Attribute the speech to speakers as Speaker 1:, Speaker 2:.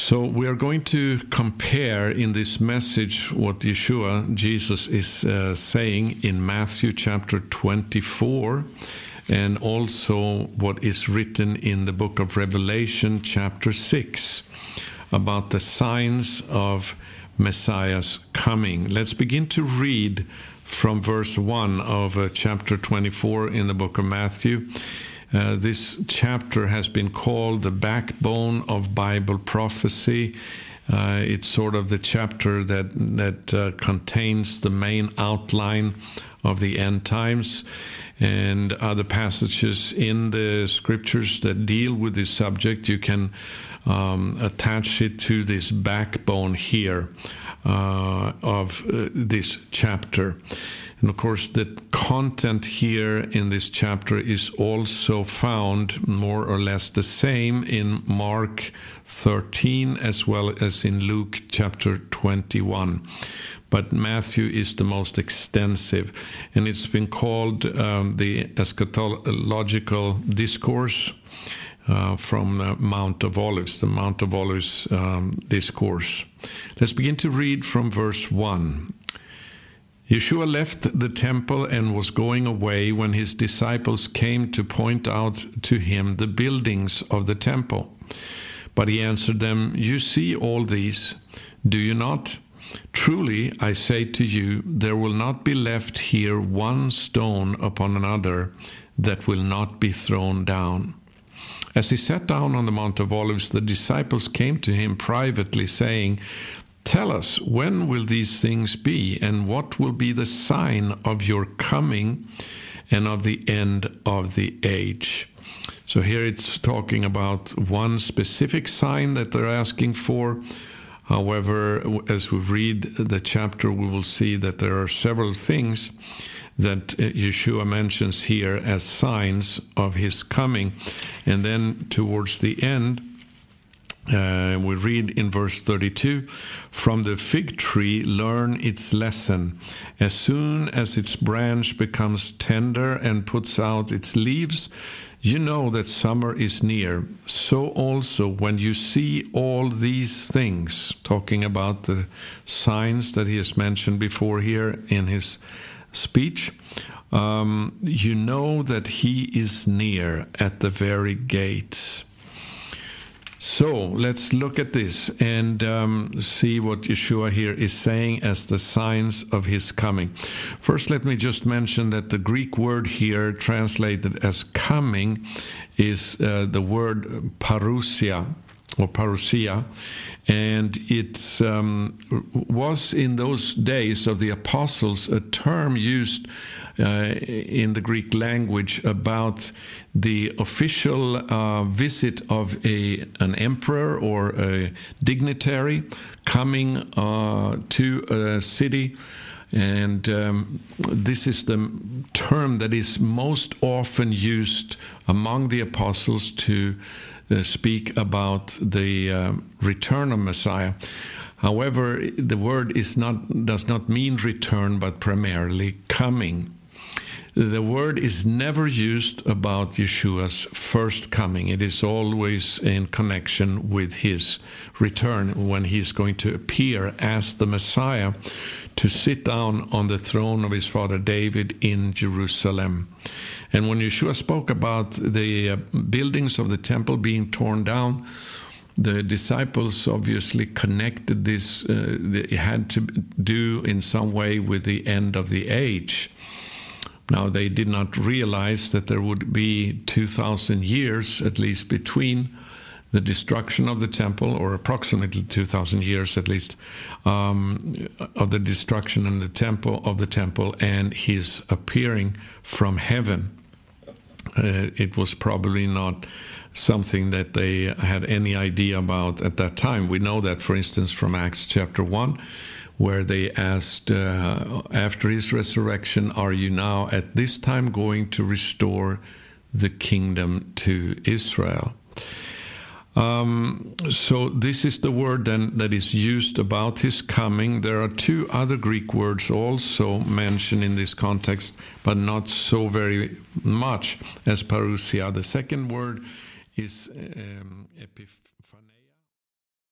Speaker 1: So we are going to compare in this message what Yeshua, Jesus, is uh, saying in Matthew chapter 24 and also what is written in the book of Revelation chapter 6 about the signs of Messiah's coming. Let's begin to read from verse 1 of uh, chapter 24 in the book of Matthew. Uh, this chapter has been called the backbone of Bible prophecy. Uh, it's sort of the chapter that that uh, contains the main outline of the end times and other passages in the scriptures that deal with this subject. You can um, attach it to this backbone here uh, of uh, this chapter. And of course, the content here in this chapter is also found more or less the same in Mark 13 as well as in Luke chapter 21. But Matthew is the most extensive, and it's been called um, the eschatological discourse. Uh, from uh, Mount of Olives, the Mount of Olives um, discourse. Let's begin to read from verse 1. Yeshua left the temple and was going away when his disciples came to point out to him the buildings of the temple. But he answered them, You see all these, do you not? Truly, I say to you, there will not be left here one stone upon another that will not be thrown down. As he sat down on the Mount of Olives, the disciples came to him privately, saying, Tell us, when will these things be, and what will be the sign of your coming and of the end of the age? So here it's talking about one specific sign that they're asking for. However, as we read the chapter, we will see that there are several things that uh, Yeshua mentions here as signs of his coming. And then towards the end, uh, we read in verse 32 From the fig tree, learn its lesson. As soon as its branch becomes tender and puts out its leaves, you know that summer is near. So also, when you see all these things, talking about the signs that he has mentioned before here in his speech, um, you know that he is near at the very gates. So let's look at this and um, see what Yeshua here is saying as the signs of his coming. First, let me just mention that the Greek word here, translated as coming, is uh, the word parousia or parousia, and it um, was in those days of the apostles a term used in the Greek language about the official uh, visit of a an emperor or a dignitary coming uh, to a city. And um, this is the term that is most often used among the apostles to uh, speak about the uh, return of Messiah. However, the word is not does not mean return, but primarily coming the word is never used about Yeshua's first coming. It is always in connection with his return when he is going to appear as the Messiah to sit down on the throne of his father David in Jerusalem. And when Yeshua spoke about the uh, buildings of the temple being torn down, the disciples obviously connected this, uh, it had to do in some way with the end of the age. Now, they did not realize that there would be 2,000 years at least between the destruction of the temple, or approximately 2,000 years at least, um, of the destruction in the temple of the temple and his appearing from heaven. Uh, it was probably not something that they had any idea about at that time. We know that, for instance, from Acts chapter 1 where they asked, uh, after his resurrection, Are you now at this time going to restore the kingdom to Israel? Um, so, this is the word then that is used about his coming. There are two other Greek words also mentioned in this context, but not so very much as parousia. The second word is um,